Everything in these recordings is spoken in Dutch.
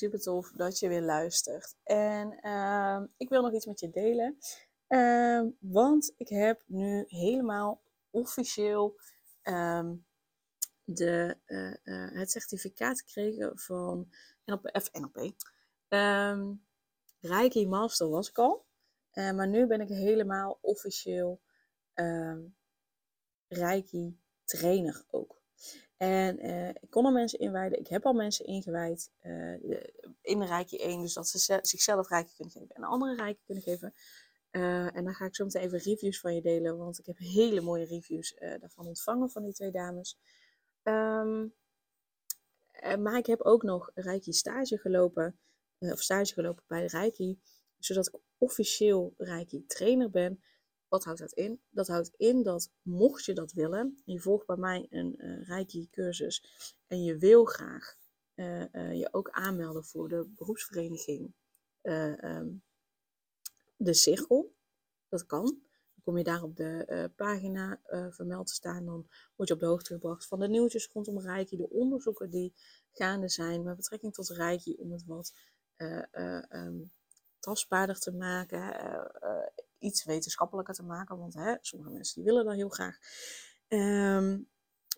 Super tof dat je weer luistert. En uh, ik wil nog iets met je delen. Uh, want ik heb nu helemaal officieel um, de, uh, uh, het certificaat gekregen van NLP, F. Um, Reiki Master was ik al. Maar nu ben ik helemaal officieel Reiki trainer ook. En uh, ik kon al mensen inwijden. Ik heb al mensen ingewijd uh, in de Rijkje 1. Dus dat ze zichzelf Rijkje kunnen geven en andere Rijkje kunnen geven. Uh, en dan ga ik zo meteen even reviews van je delen. Want ik heb hele mooie reviews daarvan ontvangen van die twee dames. Um, maar ik heb ook nog Rijkje stage gelopen. of stage gelopen bij Rijkje. Zodat ik officieel Rijkje trainer ben. Wat houdt dat in? Dat houdt in dat mocht je dat willen, je volgt bij mij een uh, Reiki cursus en je wil graag uh, uh, je ook aanmelden voor de beroepsvereniging um, De Cirkel, dat kan. Dan kom je daar op de pagina vermeld te staan, dan word je op de hoogte gebracht van de nieuwtjes rondom Reiki, de onderzoeken die gaande zijn met betrekking tot Reiki, om het wat um, tastbaarder te maken iets wetenschappelijker te maken. Want hè, sommige mensen die willen dat heel graag. Um,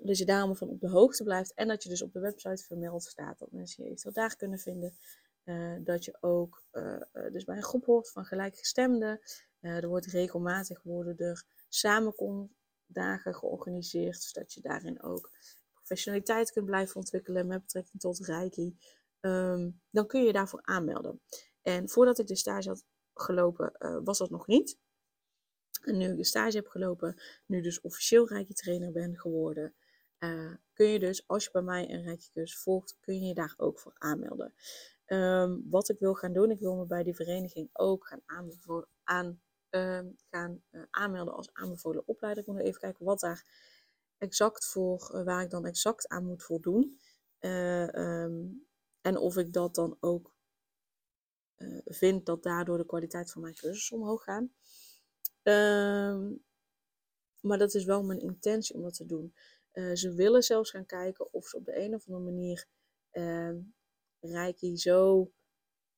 dus je daarom van op de hoogte blijft. En dat je dus op de website vermeld staat. Dat mensen je eventueel daar kunnen vinden. Uh, dat je ook uh, dus bij een groep hoort van gelijkgestemden. er wordt regelmatig worden er samenkomdagen georganiseerd. Zodat je daarin ook professionaliteit kunt blijven ontwikkelen met betrekking tot Reiki. Um, dan kun je daarvoor aanmelden. En voordat ik de stage had gelopen, uh, was dat nog niet. En nu ik de stage heb gelopen, nu dus officieel Reiki trainer ben geworden, uh, kun je dus, als je bij mij een Reiki cursus volgt, kun je je daar ook voor aanmelden. Um, wat ik wil gaan doen, ik wil me bij die vereniging ook gaan, aanbevolen, aan, uh, gaan uh, aanmelden als aanbevolen opleider. Ik moet even kijken wat daar exact voor, waar ik dan exact aan moet voldoen. Um, en of ik dat dan ook uh, vind dat daardoor de kwaliteit van mijn cursus omhoog gaat. Ehm, maar dat is wel mijn intentie om dat te doen. Uh, ze willen zelfs gaan kijken of ze op de een of andere manier uh, Reiki zo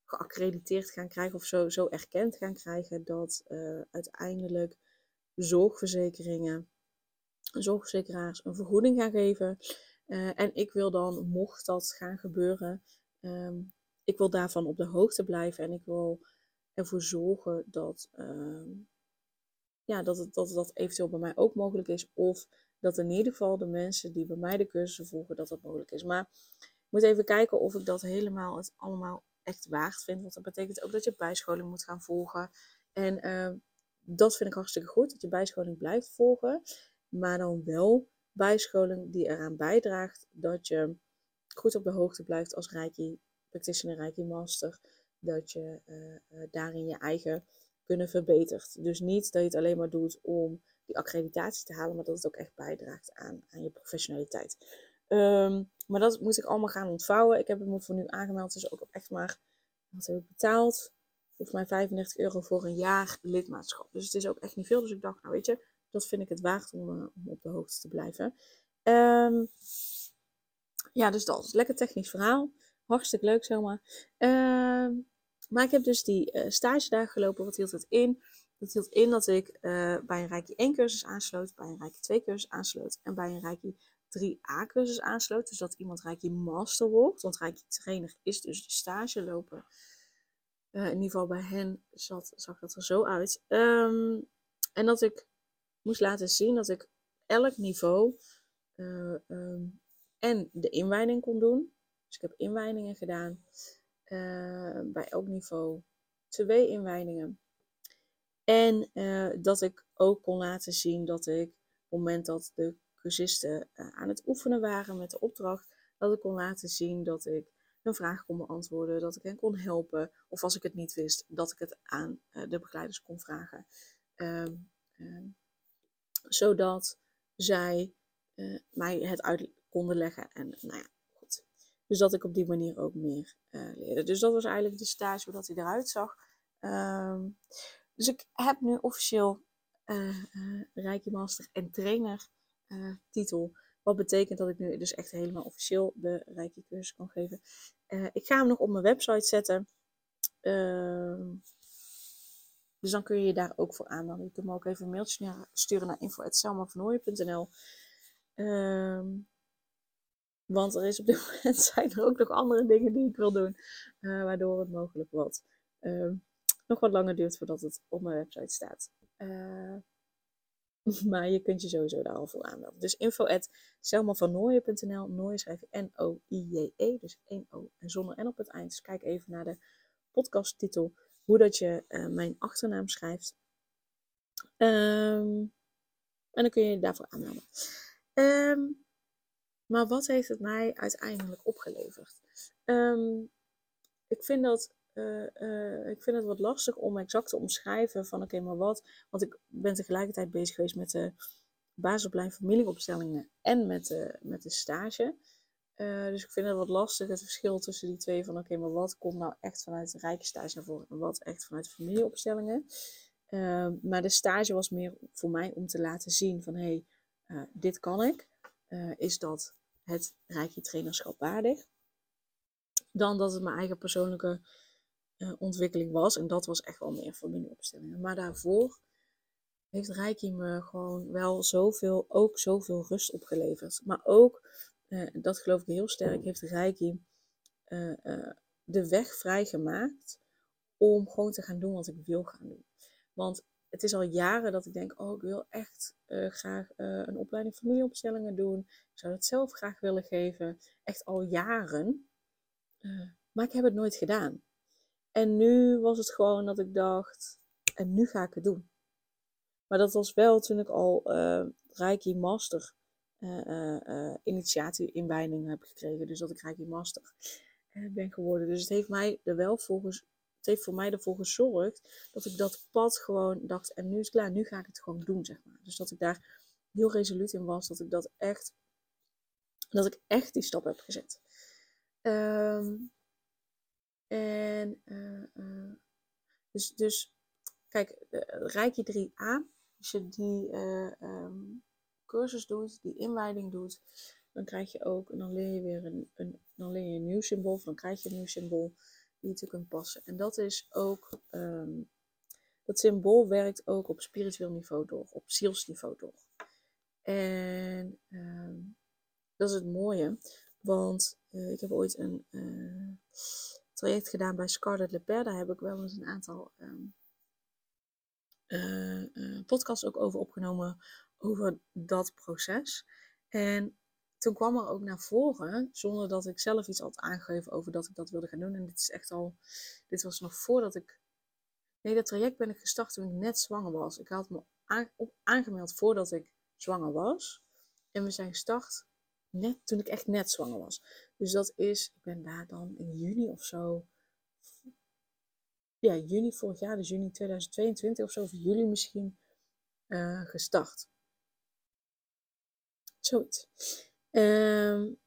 geaccrediteerd gaan krijgen of zo, zo erkend gaan krijgen dat uh, uiteindelijk zorgverzekeringen, zorgverzekeraars een vergoeding gaan geven. En ik wil dan, mocht dat gaan gebeuren, um, ik wil daarvan op de hoogte blijven en ik wil ervoor zorgen dat, uh, ja, dat, het, dat dat eventueel bij mij ook mogelijk is. Of dat in ieder geval de mensen die bij mij de cursussen volgen, dat dat mogelijk is. Maar ik moet even kijken of ik dat helemaal, het allemaal echt waard vind. Want dat betekent ook dat je bijscholing moet gaan volgen. En uh, dat vind ik hartstikke goed, dat je bijscholing blijft volgen. Maar dan wel bijscholing die eraan bijdraagt dat je goed op de hoogte blijft als Reiki practitioner Reiki Master, dat je uh, daarin je eigen kunnen verbetert. Dus niet dat je het alleen maar doet om die accreditatie te halen, maar dat het ook echt bijdraagt aan, aan je professionaliteit. Um, maar dat moet ik allemaal gaan ontvouwen. Ik heb me voor nu aangemeld, dus ook echt maar, wat heb ik betaald? Volgens mij 35 euro voor een jaar lidmaatschap. Dus het is ook echt niet veel. Dus ik dacht, nou weet je, dat vind ik het waard om, uh, om op de hoogte te blijven. Um, ja, dus dat is lekker technisch verhaal. Hartstikke leuk zomaar. Uh, maar ik heb dus die uh, stage daar gelopen. Wat hield het in? Dat hield in dat ik uh, bij een Reiki 1 cursus aansloot, bij een Reiki 2 cursus aansloot en bij een Reiki 3A cursus aansloot. Dus dat iemand Reiki Master wordt. Want Reiki trainer is dus de stage lopen. Uh, in ieder geval bij hen zat, zag dat er zo uit. Um, en dat ik moest laten zien dat ik elk niveau um, en de inwijding kon doen. Dus ik heb inwijdingen gedaan. Uh, bij elk niveau twee inwijdingen. En uh, dat ik ook kon laten zien dat ik op het moment dat de cursisten uh, aan het oefenen waren met de opdracht, dat ik kon laten zien dat ik hun vragen kon beantwoorden, dat ik hen kon helpen. Of als ik het niet wist, dat ik het aan de begeleiders kon vragen. Ehm, ehm, zodat zij mij het uit konden leggen. En nou ja. Dus dat ik op die manier ook meer leerde. Dus dat was eigenlijk de stage, hoe dat hij eruit zag. Ehm, dus ik heb nu officieel uh, Master en Trainer titel. Wat betekent dat ik nu dus echt helemaal officieel de Reiki cursus kan geven. ik ga hem nog op mijn website zetten. Ehm, dus dan kun je je daar ook voor aanmelden. Je kunt me ook even een mailtje sturen naar info.selmavernooien.nl um, Want er is op dit moment zijn er ook nog andere dingen die ik wil doen. waardoor het mogelijk wordt nog wat langer duurt voordat het op mijn website staat. Uh, maar je kunt je sowieso daar al voor aanmelden. Dus info at. Nooien schrijf je N-O-I-J-E. Dus 1-O en zonder N op het eind. Dus kijk even naar de podcasttitel. Hoe dat je uh, mijn achternaam schrijft. Um, en dan kun je je daarvoor aanmelden. Um, maar wat heeft het mij uiteindelijk opgeleverd? Um, ik vind dat uh, uh, ik vind het wat lastig om exact te omschrijven van oké, maar wat. Want ik ben tegelijkertijd bezig geweest met de basisopleiding familieopstellingen en met de, met de stage. Uh, dus ik vind het wat lastig het verschil tussen die twee van oké, maar wat komt nou echt vanuit de rijke stage naar voren en wat echt vanuit familieopstellingen. Ehm, maar de stage was meer voor mij om te laten zien van hé, hey, dit kan ik. Is dat het rijke trainerschap waardig? Dan dat het mijn eigen persoonlijke uh, ontwikkeling was. En dat was echt wel meer familieopstellingen. Maar daarvoor heeft Reiki me gewoon wel zoveel, ook zoveel rust opgeleverd. Maar ook, uh, dat geloof ik heel sterk, heeft Reiki de weg vrijgemaakt om gewoon te gaan doen wat ik wil gaan doen. Want het is al jaren dat ik denk, oh, ik wil echt graag een opleiding familieopstellingen doen. Ik zou dat zelf graag willen geven. Echt al jaren. maar ik heb het nooit gedaan. En nu was het gewoon dat ik dacht, en nu ga ik het doen. Maar dat was wel toen ik al Reiki Master initiatie inwijding heb gekregen. Dus dat ik Reiki Master ben geworden. Dus het heeft mij er wel volgens, het heeft voor mij ervoor gezorgd dat ik dat pad gewoon dacht, en nu is het klaar, nu ga ik het gewoon doen, zeg maar. Dus dat ik daar heel resoluut in was, dat ik dat echt, dat ik echt die stap heb gezet. Um, en uh, dus, dus kijk, Reiki 3A, als je die uh, um, cursus doet, die inwijding doet, dan krijg je ook, en dan leer je weer een, een, dan leer je een nieuw symbool, dan krijg je een nieuw symbool je te kunt passen. En dat is ook, um, dat symbool werkt ook op spiritueel niveau door, op zielsniveau door. En um, dat is het mooie, want uh, ik heb ooit een traject gedaan bij Scarlett Leper. Daar heb ik wel eens een aantal um, uh, podcasts ook over opgenomen. Over dat proces. En toen kwam er ook naar voren, zonder dat ik zelf iets had aangegeven over dat ik dat wilde gaan doen. En dit is echt al, dit was nog voordat ik, nee dat traject ben ik gestart toen ik net zwanger was. Ik had me aangemeld voordat ik zwanger was. En we zijn gestart net toen ik echt net zwanger was. Dus dat is, ik ben daar dan in juni of zo. Ja, juni vorig jaar, dus juni 2022 of zo, of juli misschien, uh, gestart. Zoiets. Um,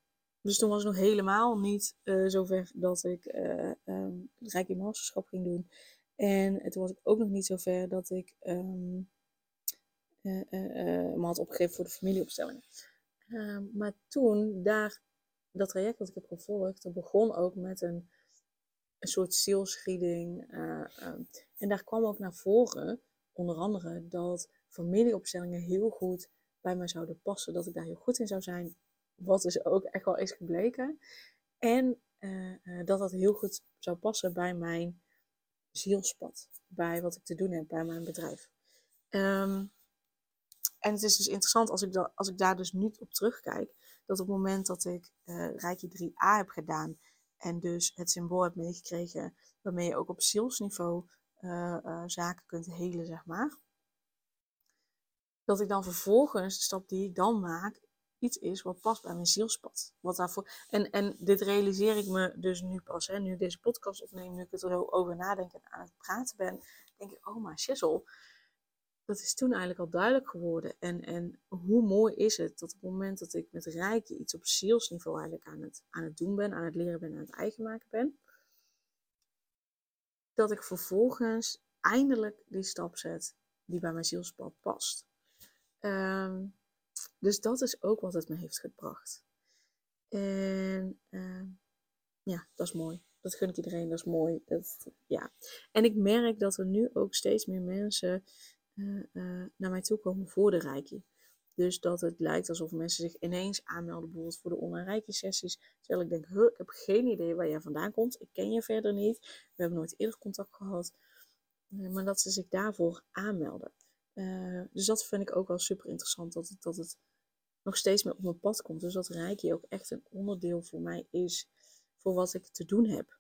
dus toen was het nog helemaal niet uh, zover dat ik uh, um, Rijk in Masterschap ging doen. En toen was ik ook nog niet zover dat ik um, me had opgegeven voor de familieopstellingen. Ehm, maar toen, daar, dat traject dat ik heb gevolgd, dat begon ook met een, een soort ehm, en daar kwam ook naar voren, onder andere, dat familieopstellingen heel goed bij mij zouden passen. Dat ik daar heel goed in zou zijn. Wat dus ook echt wel is gebleken. En uh, uh, dat dat heel goed zou passen bij mijn zielspad. Bij wat ik te doen heb bij mijn bedrijf. Um, en het is dus interessant als ik, da als ik daar dus nu op terugkijk, dat op het moment dat ik uh, Rijkje 3a heb gedaan en dus het symbool heb meegekregen waarmee je ook op zielsniveau zaken kunt helen, zeg maar. Dat ik dan vervolgens, de stap die ik dan maak, iets is wat past bij mijn zielspad. Wat daarvoor... en, en dit realiseer ik me dus nu pas. Hè, nu ik deze podcast opneem, nu ik het erover nadenk en aan het praten ben, denk ik, oh maar Shizzle, dat is toen eigenlijk al duidelijk geworden. En, en hoe mooi is het dat op het moment dat ik met Rijkje iets op zielsniveau eigenlijk aan het, aan het doen ben, aan het leren ben, aan het eigen maken ben, dat ik vervolgens eindelijk die stap zet die bij mijn zielspad past. Ehm, dus dat is ook wat het me heeft gebracht. En ehm, ja, dat is mooi. Dat gun ik iedereen, dat is mooi. Dat, ja. En ik merk dat er nu ook steeds meer mensen uh, naar mij toe komen voor de Reiki. Dus dat het lijkt alsof mensen zich ineens aanmelden, bijvoorbeeld voor de online Reiki-sessies. Terwijl ik denk, huh, ik heb geen idee waar jij vandaan komt. Ik ken je verder niet. We hebben nooit eerder contact gehad. Uh, maar dat ze zich daarvoor aanmelden. dus dat vind ik ook wel super interessant. Dat het, dat het nog steeds meer op mijn pad komt. Dus dat Reiki ook echt een onderdeel voor mij is. Voor wat ik te doen heb.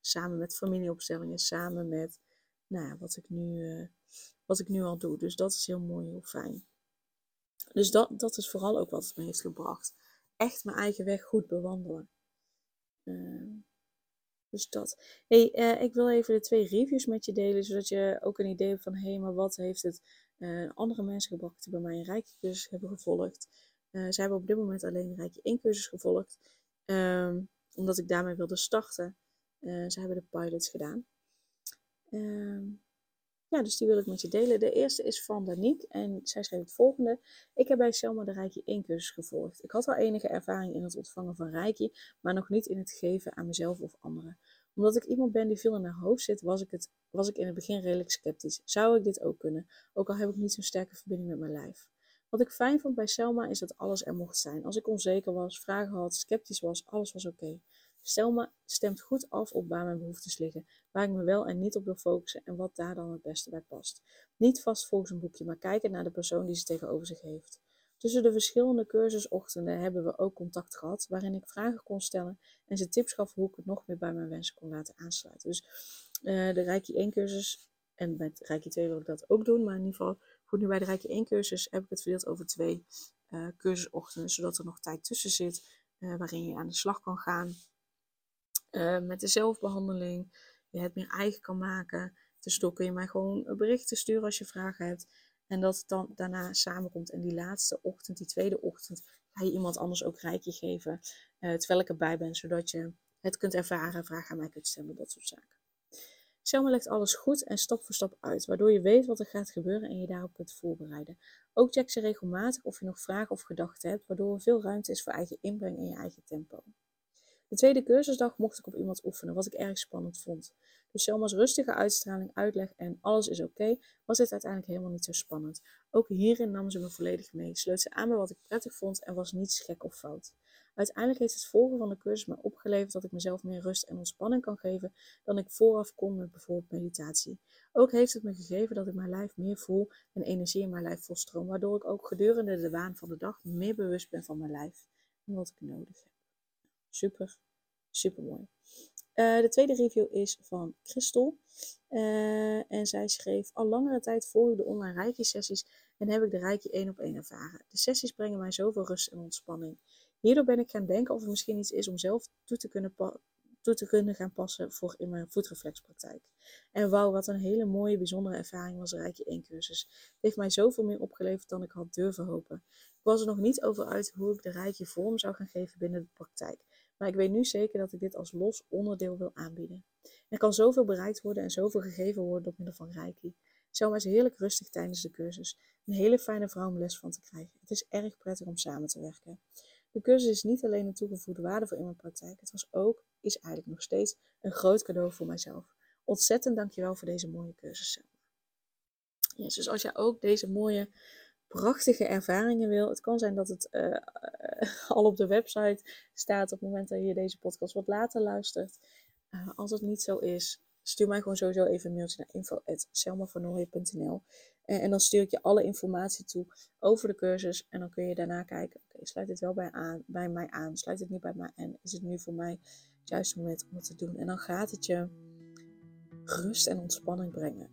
Samen met familieopstellingen. Samen met nou ja, wat ik nu wat ik nu al doe. Dus dat is heel mooi, heel fijn. Dus dat, dat is vooral ook wat het me heeft gebracht. Echt mijn eigen weg goed bewandelen. Uh, dus dat. hey, uh, ik wil even de twee reviews met je delen, zodat je ook een idee hebt van, hé, hey, maar wat heeft het uh, andere mensen gebracht die bij mij een Rijkje cursus hebben gevolgd. Uh, zij hebben op dit moment alleen een Rijkje 1 cursus gevolgd, um, omdat ik daarmee wilde starten. ze hebben de pilots gedaan. Um, ja, dus die wil ik met je delen. De eerste is van Danique en zij schreef het volgende. Ik heb bij Selma de Reiki 1 cursus gevolgd. Ik had wel enige ervaring in het ontvangen van Reiki, maar nog niet in het geven aan mezelf of anderen. Omdat ik iemand ben die veel in haar hoofd zit, was ik, het, was ik in het begin redelijk sceptisch. Zou ik dit ook kunnen? Ook al heb ik niet zo'n sterke verbinding met mijn lijf. Wat ik fijn vond bij Selma is dat alles er mocht zijn. Als ik onzeker was, vragen had, sceptisch was, alles was oké. Selma stemt goed af op waar mijn behoeftes liggen, waar ik me wel en niet op wil focussen en wat daar dan het beste bij past. Niet vast volgens een boekje, maar kijken naar de persoon die ze tegenover zich heeft. Tussen de verschillende cursusochtenden hebben we ook contact gehad, waarin ik vragen kon stellen en ze tips gaf hoe ik het nog meer bij mijn wensen kon laten aansluiten. Dus uh, de Reiki 1 cursus, en met Reiki 2 wil ik dat ook doen, maar in ieder geval voor nu bij de Reiki 1 cursus heb ik het verdeeld over twee uh, cursusochtenden, zodat er nog tijd tussen zit uh, waarin je aan de slag kan gaan met de zelfbehandeling. Je het meer eigen kan maken. Tussendoor kun je mij gewoon berichten sturen als je vragen hebt. En dat het dan daarna samenkomt. En die laatste ochtend, die tweede ochtend, ga je iemand anders ook rijkje geven. Uh, terwijl ik erbij ben, zodat je het kunt ervaren, vragen aan mij kunt stellen, dat soort zaken. Selma legt alles goed en stap voor stap uit, waardoor je weet wat er gaat gebeuren en je daarop kunt voorbereiden. Ook check ze regelmatig of je nog vragen of gedachten hebt, waardoor er veel ruimte is voor eigen inbreng en je eigen tempo. De tweede cursusdag mocht ik op iemand oefenen, wat ik erg spannend vond. Dus Selma's rustige uitstraling, uitleg en alles is oké, was dit uiteindelijk helemaal niet zo spannend. Ook hierin nam ze me volledig mee, sloot ze aan bij wat ik prettig vond en was niets gek of fout. Uiteindelijk heeft het volgen van de cursus me opgeleverd dat ik mezelf meer rust en ontspanning kan geven dan ik vooraf kon met bijvoorbeeld meditatie. Ook heeft het me gegeven dat ik mijn lijf meer voel en energie in mijn lijf volstroom, waardoor ik ook gedurende de waan van de dag meer bewust ben van mijn lijf en wat ik nodig heb. Super, super mooi. Uh, de tweede review is van Christel. Uh, en zij schreef: Al langere tijd volg ik de online Reiki-sessies en heb ik de Reiki één op één ervaren. De sessies brengen mij zoveel rust en ontspanning. Hierdoor ben ik gaan denken of het misschien iets is om zelf toe te kunnen, toe te kunnen gaan passen voor in mijn voetreflexpraktijk. En wauw, wat een hele mooie, bijzondere ervaring was de Reiki 1 cursus. Het heeft mij zoveel meer opgeleverd dan ik had durven hopen. Ik was er nog niet over uit hoe ik de Reiki vorm zou gaan geven binnen de praktijk. Maar ik weet nu zeker dat ik dit als los onderdeel wil aanbieden. Er kan zoveel bereikt worden en zoveel gegeven worden door middel van Reiki. Selma is heerlijk rustig tijdens de cursus. Een hele fijne vrouw om les van te krijgen. Het is erg prettig om samen te werken. De cursus is niet alleen een toegevoegde waarde voor in mijn praktijk. Het was ook, is eigenlijk nog steeds, een groot cadeau voor mijzelf. Ontzettend dankjewel voor deze mooie cursus, Selma. Dus als jij ook deze mooie prachtige ervaringen wil. Het kan zijn dat het uh, al op de website staat op het moment dat je deze podcast wat later luistert. Uh, als het niet zo is, stuur mij gewoon sowieso even een mailtje naar info.selmavernooien.nl en, en dan stuur ik je alle informatie toe over de cursus. En dan kun je daarna kijken, oké, sluit dit wel bij, aan, bij mij aan? Sluit het niet bij mij aan? Is het nu voor mij het juiste moment om het te doen? En dan gaat het je rust en ontspanning brengen.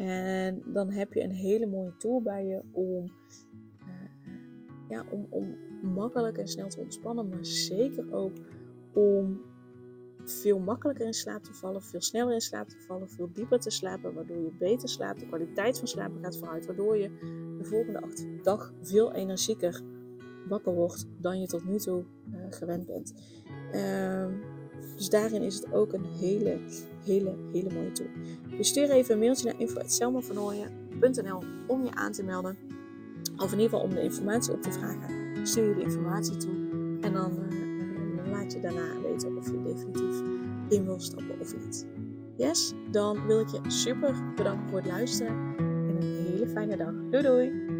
En dan heb je een hele mooie tool bij je om, uh, ja, om, om makkelijk en snel te ontspannen, maar zeker ook om veel makkelijker in slaap te vallen, veel sneller in slaap te vallen, veel dieper te slapen, waardoor je beter slaapt, de kwaliteit van slapen gaat vooruit, waardoor je de volgende dag veel energieker wakker wordt dan je tot nu toe uh, gewend bent. Uh, dus daarin is het ook een hele, hele, hele mooie tool. Dus stuur even een mailtje naar info.selmavernooien.nl om je aan te melden. Of in ieder geval om de informatie op te vragen. Stuur je de informatie toe. En dan, uh, laat je daarna weten of je definitief in wil stappen of niet. Yes, dan wil ik je super bedanken voor het luisteren. En een hele fijne dag. Doei doei!